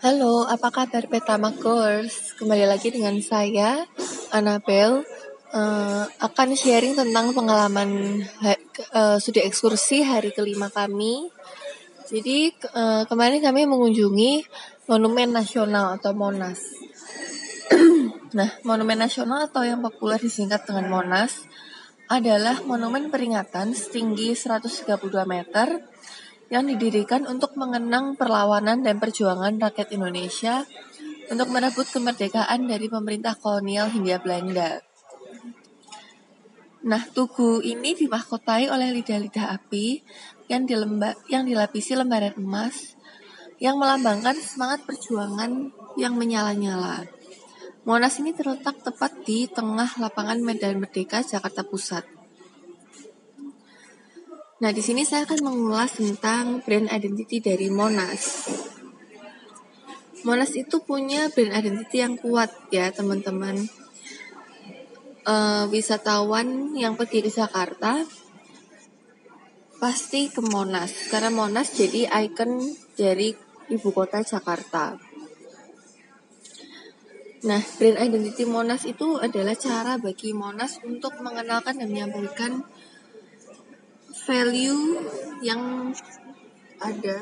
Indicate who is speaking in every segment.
Speaker 1: Halo, apa kabar Petamakers? Kembali lagi dengan saya, Anabel. Uh, akan sharing tentang pengalaman uh, studi ekskursi hari kelima kami. Jadi uh, kemarin kami mengunjungi Monumen Nasional atau Monas. nah, Monumen Nasional atau yang populer disingkat dengan Monas adalah monumen peringatan setinggi 132 meter yang didirikan untuk mengenang perlawanan dan perjuangan rakyat Indonesia untuk merebut kemerdekaan dari pemerintah kolonial Hindia Belanda. Nah, tugu ini dimahkotai oleh lidah-lidah api yang, dilemba yang dilapisi lembaran emas yang melambangkan semangat perjuangan yang menyala-nyala. Monas ini terletak tepat di tengah lapangan Medan Merdeka, Jakarta Pusat. Nah, di sini saya akan mengulas tentang brand identity dari Monas. Monas itu punya brand identity yang kuat ya, teman-teman. Uh, wisatawan yang pergi ke Jakarta pasti ke Monas karena Monas jadi ikon dari ibu kota Jakarta. Nah, brand identity Monas itu adalah cara bagi Monas untuk mengenalkan dan menyampaikan value yang ada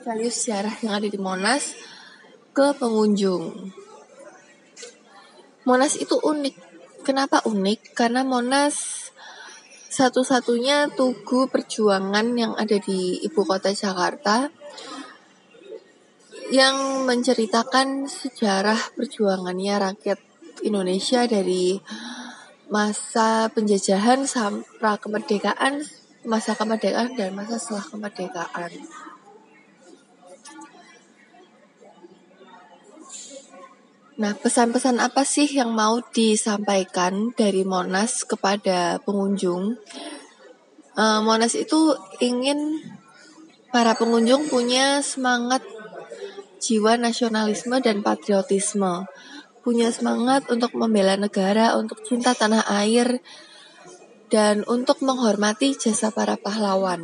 Speaker 1: value sejarah yang ada di Monas ke pengunjung. Monas itu unik. Kenapa unik? Karena Monas satu-satunya tugu perjuangan yang ada di ibu kota Jakarta yang menceritakan sejarah perjuangannya rakyat Indonesia dari masa penjajahan sampai kemerdekaan masa kemerdekaan dan masa setelah kemerdekaan. Nah, pesan-pesan apa sih yang mau disampaikan dari Monas kepada pengunjung? Uh, Monas itu ingin para pengunjung punya semangat jiwa nasionalisme dan patriotisme, punya semangat untuk membela negara, untuk cinta tanah air, dan untuk menghormati jasa para pahlawan.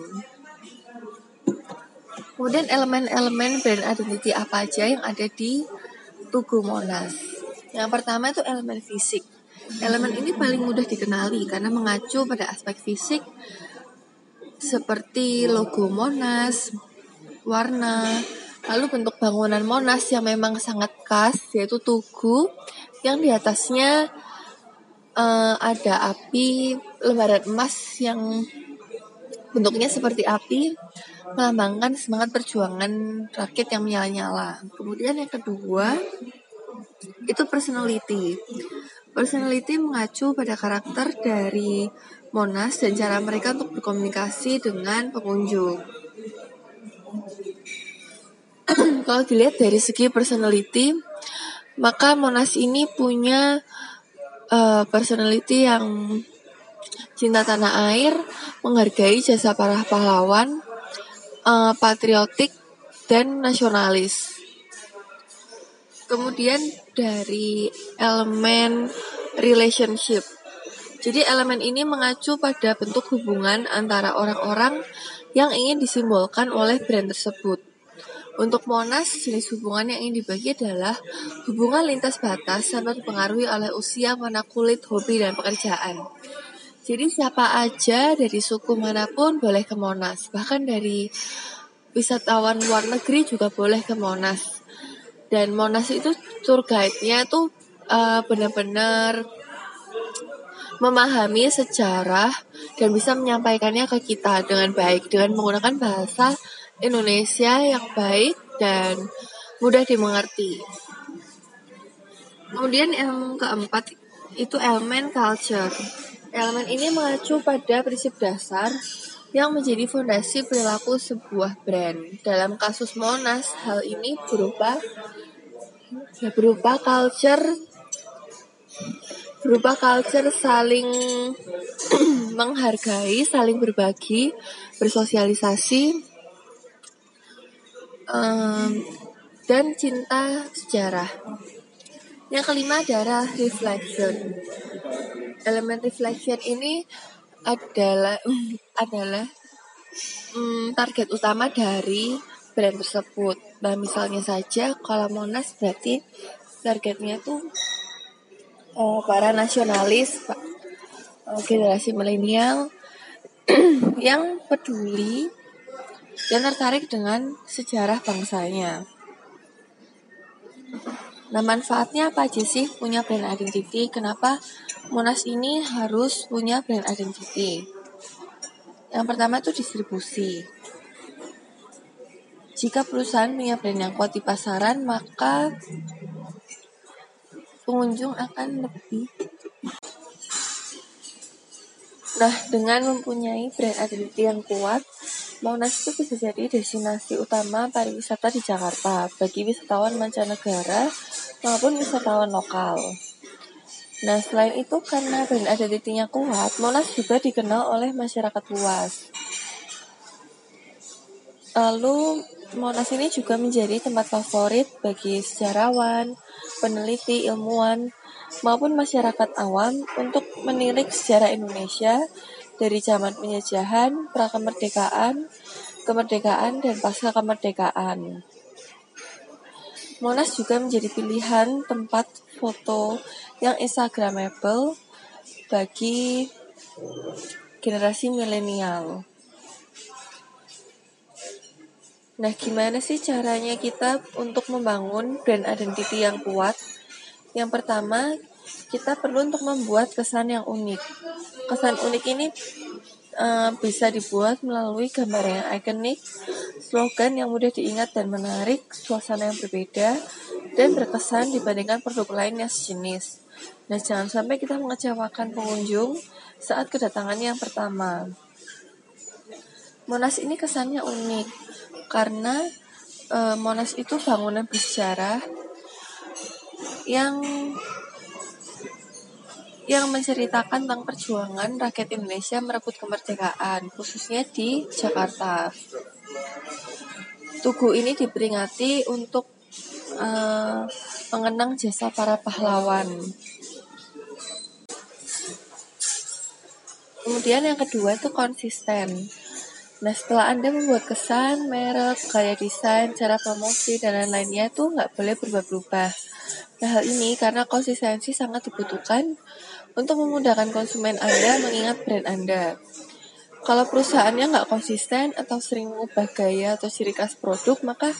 Speaker 1: Kemudian elemen-elemen brand identity apa aja yang ada di Tugu Monas. Yang pertama itu elemen fisik. Elemen ini paling mudah dikenali karena mengacu pada aspek fisik seperti logo Monas, warna, lalu bentuk bangunan Monas yang memang sangat khas yaitu tugu yang di atasnya uh, ada api lembaran emas yang bentuknya seperti api melambangkan semangat perjuangan rakyat yang menyala-nyala. Kemudian yang kedua itu personality. Personality mengacu pada karakter dari Monas dan cara mereka untuk berkomunikasi dengan pengunjung. Kalau dilihat dari segi personality, maka Monas ini punya uh, personality yang cinta tanah air, menghargai jasa para pahlawan, uh, patriotik dan nasionalis. Kemudian dari elemen relationship. Jadi elemen ini mengacu pada bentuk hubungan antara orang-orang yang ingin disimbolkan oleh brand tersebut. Untuk Monas, jenis hubungan yang ingin dibagi adalah hubungan lintas batas sampai dipengaruhi oleh usia, warna kulit, hobi, dan pekerjaan. Jadi siapa aja dari suku mana pun boleh ke Monas. Bahkan dari wisatawan luar negeri juga boleh ke Monas. Dan Monas itu tour guide-nya tuh uh, benar-benar memahami sejarah dan bisa menyampaikannya ke kita dengan baik dengan menggunakan bahasa Indonesia yang baik dan mudah dimengerti. Kemudian yang keempat itu elemen culture. Elemen ini mengacu pada prinsip dasar yang menjadi fondasi perilaku sebuah brand. Dalam kasus Monas, hal ini berupa ya berupa culture berupa culture saling menghargai, saling berbagi, bersosialisasi, um, dan cinta sejarah. Yang kelima adalah reflection. Elemen reflection ini adalah adalah um, target utama dari brand tersebut. Nah, misalnya saja kalau Monas berarti targetnya tuh uh, para nasionalis, uh, generasi milenial yang peduli dan tertarik dengan sejarah bangsanya. Nah, manfaatnya apa aja sih punya brand identity? Kenapa Monas ini harus punya brand identity? Yang pertama itu distribusi. Jika perusahaan punya brand yang kuat di pasaran, maka pengunjung akan lebih Nah, dengan mempunyai brand identity yang kuat, Monas itu bisa jadi destinasi utama pariwisata di Jakarta bagi wisatawan mancanegara maupun wisatawan lokal. Nah, selain itu karena brand identity-nya kuat, Monas juga dikenal oleh masyarakat luas. Lalu, Monas ini juga menjadi tempat favorit bagi sejarawan, peneliti, ilmuwan, maupun masyarakat awam untuk menilik sejarah Indonesia dari zaman penjajahan, prakemerdekaan, kemerdekaan, dan pasca kemerdekaan. Monas juga menjadi pilihan tempat foto yang instagramable bagi generasi milenial. Nah, gimana sih caranya kita untuk membangun brand identity yang kuat? Yang pertama, kita perlu untuk membuat kesan yang unik. Kesan unik ini uh, bisa dibuat melalui gambar yang ikonik, slogan yang mudah diingat dan menarik, suasana yang berbeda, dan berkesan dibandingkan produk lain yang sejenis. Nah, jangan sampai kita mengecewakan pengunjung saat kedatangannya yang pertama. Monas ini kesannya unik karena uh, Monas itu bangunan bersejarah yang yang menceritakan tentang perjuangan rakyat Indonesia merebut kemerdekaan, khususnya di Jakarta. Tugu ini diperingati untuk uh, mengenang jasa para pahlawan. Kemudian yang kedua itu konsisten. Nah setelah Anda membuat kesan, merek, gaya desain, cara promosi, dan lain-lainnya itu nggak boleh berubah-ubah. Nah hal ini karena konsistensi sangat dibutuhkan untuk memudahkan konsumen Anda mengingat brand Anda. Kalau perusahaannya nggak konsisten atau sering mengubah gaya atau ciri khas produk, maka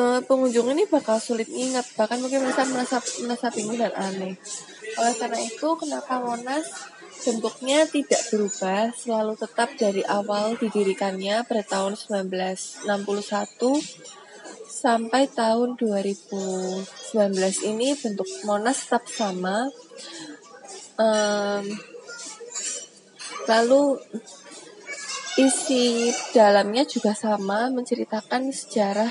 Speaker 1: uh, pengunjung ini bakal sulit ingat, bahkan mungkin merasa merasa, merasa bingung dan aneh. Oleh karena itu, kenapa Monas bentuknya tidak berubah, selalu tetap dari awal didirikannya pada tahun 1961 sampai tahun 2019 ini bentuk Monas tetap sama. Um, lalu isi dalamnya juga sama, menceritakan sejarah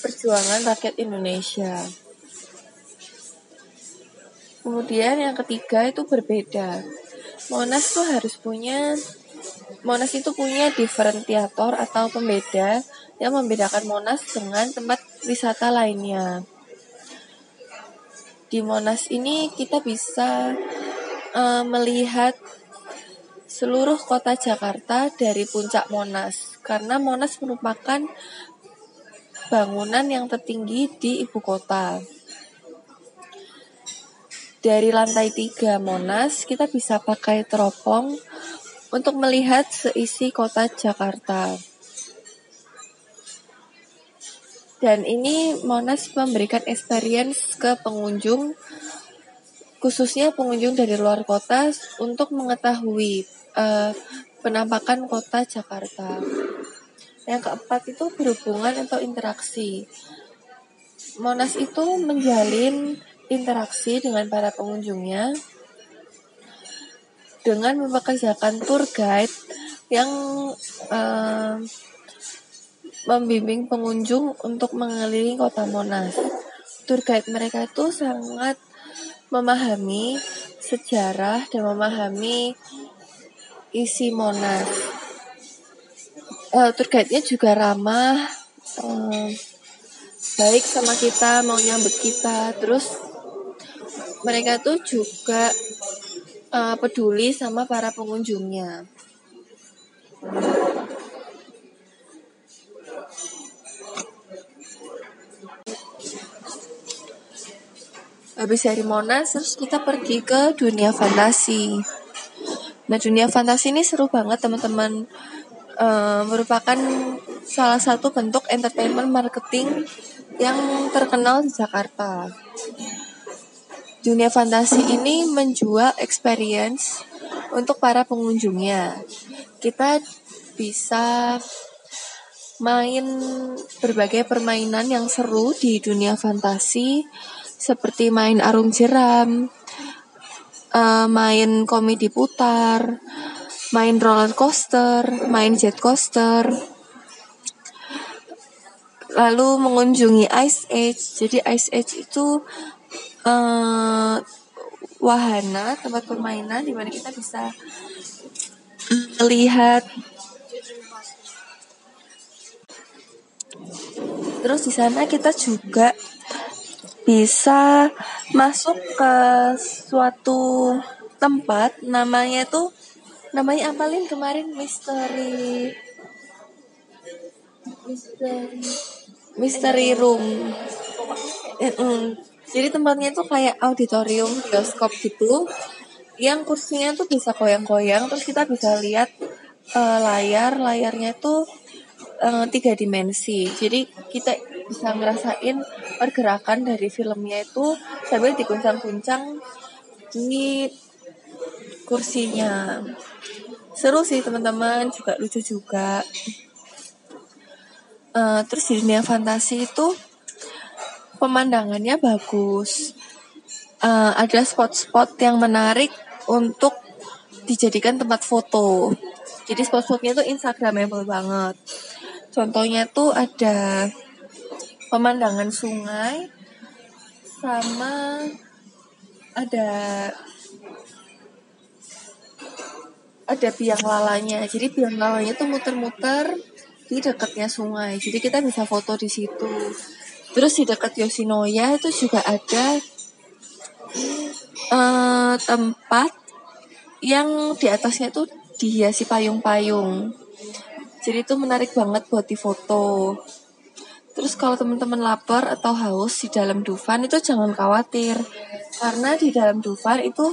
Speaker 1: perjuangan rakyat Indonesia. Kemudian yang ketiga itu berbeda. Monas tuh harus punya Monas itu punya diferentiator atau pembeda yang membedakan Monas dengan tempat wisata lainnya. Di Monas ini kita bisa uh, melihat seluruh kota Jakarta dari puncak Monas karena Monas merupakan bangunan yang tertinggi di ibu kota dari lantai tiga Monas kita bisa pakai teropong untuk melihat seisi kota Jakarta. Dan ini Monas memberikan experience ke pengunjung khususnya pengunjung dari luar kota untuk mengetahui uh, penampakan kota Jakarta. Yang keempat itu berhubungan atau interaksi. Monas itu menjalin interaksi dengan para pengunjungnya dengan mempekerjakan tour guide yang uh, membimbing pengunjung untuk mengelilingi kota Monas. Tour guide mereka itu sangat memahami sejarah dan memahami isi Monas. Uh, tour guide-nya juga ramah, uh, baik sama kita, mau nyambut kita, terus mereka tuh juga uh, peduli sama para pengunjungnya. Habis dari Monas terus kita pergi ke dunia fantasi. Nah dunia fantasi ini seru banget teman-teman. Uh, merupakan salah satu bentuk entertainment marketing yang terkenal di Jakarta. Dunia fantasi ini menjual experience untuk para pengunjungnya. Kita bisa main berbagai permainan yang seru di dunia fantasi seperti main arung jeram, uh, main komedi putar, main roller coaster, main jet coaster, lalu mengunjungi Ice Age. Jadi Ice Age itu uh, wahana tempat permainan di mana kita bisa melihat terus di sana kita juga bisa masuk ke suatu tempat namanya tuh namanya apalin kemarin misteri misteri room. Mm. Jadi tempatnya tuh kayak auditorium bioskop gitu yang kursinya tuh bisa koyang-koyang terus kita bisa lihat uh, layar layarnya tuh uh, tiga dimensi. Jadi kita bisa ngerasain pergerakan dari filmnya itu sambil diguncang-guncang di kursinya. Seru sih teman-teman, juga lucu juga. Uh, terus di dunia fantasi itu pemandangannya bagus. Uh, ada spot-spot yang menarik untuk dijadikan tempat foto. Jadi spot-spotnya itu instagramable banget. Contohnya tuh ada pemandangan sungai sama ada ada biang lalanya. Jadi biang lalanya tuh muter-muter di dekatnya sungai. Jadi kita bisa foto di situ. Terus di dekat Yoshinoya itu juga ada uh, tempat yang di atasnya tuh dihiasi payung-payung. Jadi itu menarik banget buat difoto. Terus kalau teman-teman lapar atau haus di dalam Dufan itu jangan khawatir. Karena di dalam Dufan itu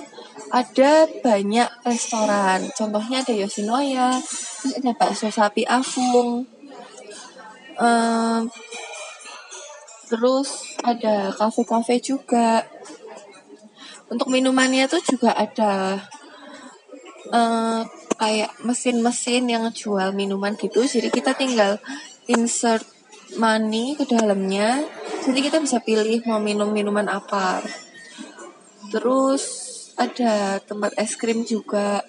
Speaker 1: ada banyak restoran. Contohnya ada Yoshinoya, terus ada bakso sapi Afung. Um, terus ada kafe-kafe juga. Untuk minumannya tuh juga ada uh, kayak mesin-mesin yang jual minuman gitu. Jadi kita tinggal insert money ke dalamnya jadi kita bisa pilih mau minum minuman apa. Terus ada tempat es krim juga.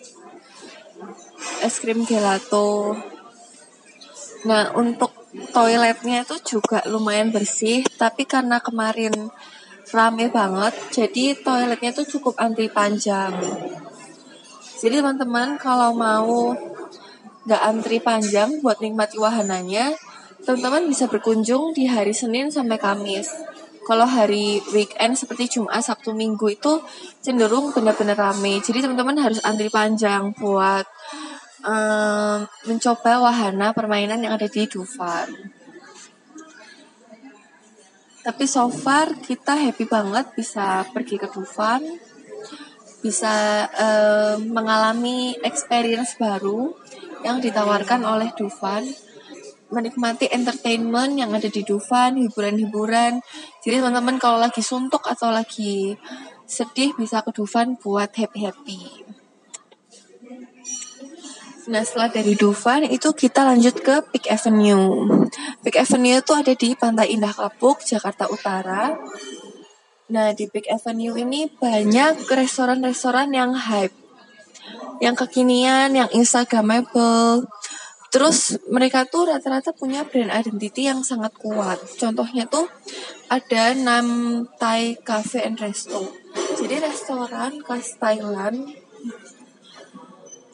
Speaker 1: Es krim gelato. Nah untuk toiletnya itu juga lumayan bersih tapi karena kemarin rame banget jadi toiletnya itu cukup antri panjang. Jadi teman-teman kalau mau nggak antri panjang buat nikmati wahananya teman-teman bisa berkunjung di hari Senin sampai Kamis. Kalau hari weekend seperti Jumat, Sabtu, Minggu itu cenderung benar-benar rame. Jadi teman-teman harus antri panjang buat um, mencoba wahana permainan yang ada di Dufan. Tapi so far kita happy banget bisa pergi ke Dufan, bisa um, mengalami experience baru yang ditawarkan oleh Dufan menikmati entertainment yang ada di Dufan, hiburan-hiburan. Jadi teman-teman kalau lagi suntuk atau lagi sedih bisa ke Dufan buat happy-happy. Nah setelah dari Dufan itu kita lanjut ke Peak Avenue. Peak Avenue itu ada di Pantai Indah Kapuk, Jakarta Utara. Nah di Peak Avenue ini banyak restoran-restoran yang hype. Yang kekinian, yang instagramable, Terus mereka tuh rata-rata punya brand identity yang sangat kuat. Contohnya tuh ada Nam Thai Cafe and Resto. Jadi restoran khas Thailand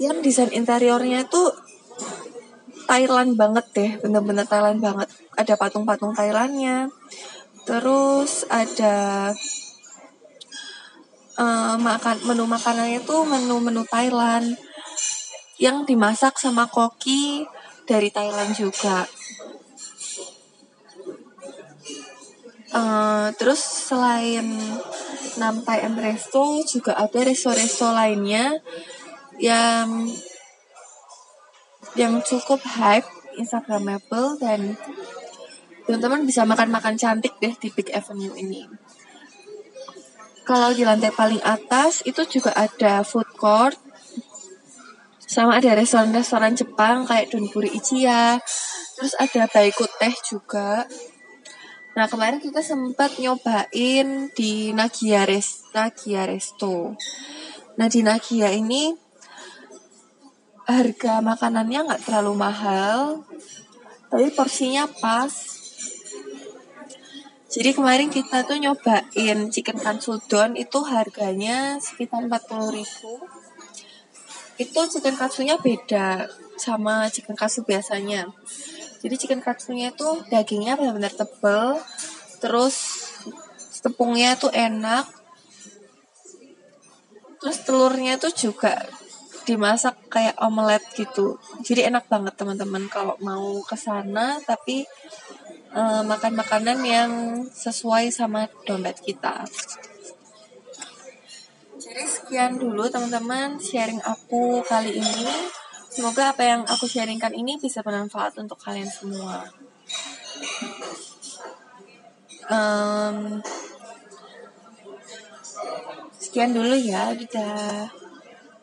Speaker 1: yang desain interiornya tuh Thailand banget deh, bener-bener Thailand banget. Ada patung-patung Thailandnya. Terus ada uh, makan menu makanannya tuh menu-menu Thailand yang dimasak sama koki dari Thailand juga. Uh, terus selain Nampai M Resto juga ada resto-resto lainnya yang yang cukup hype instagramable dan teman-teman bisa makan-makan cantik deh di Big Avenue ini. Kalau di lantai paling atas itu juga ada food court sama ada restoran-restoran Jepang kayak Donburi Ichiya, terus ada Baiku Teh juga. Nah kemarin kita sempat nyobain di Nagia, Res Nagia Resto. Nah di Nagia ini harga makanannya nggak terlalu mahal, tapi porsinya pas. Jadi kemarin kita tuh nyobain chicken katsudon itu harganya sekitar 40 ribu. Itu chicken katsunya beda sama chicken katsu biasanya. Jadi chicken katsunya itu dagingnya benar-benar tebel, terus tepungnya tuh enak, terus telurnya tuh juga dimasak kayak omelet gitu. Jadi enak banget teman-teman kalau mau ke sana tapi uh, makan makanan yang sesuai sama dompet kita. Jadi sekian dulu teman-teman sharing aku kali ini. Semoga apa yang aku sharingkan ini bisa bermanfaat untuk kalian semua. Um, sekian dulu ya, dadah.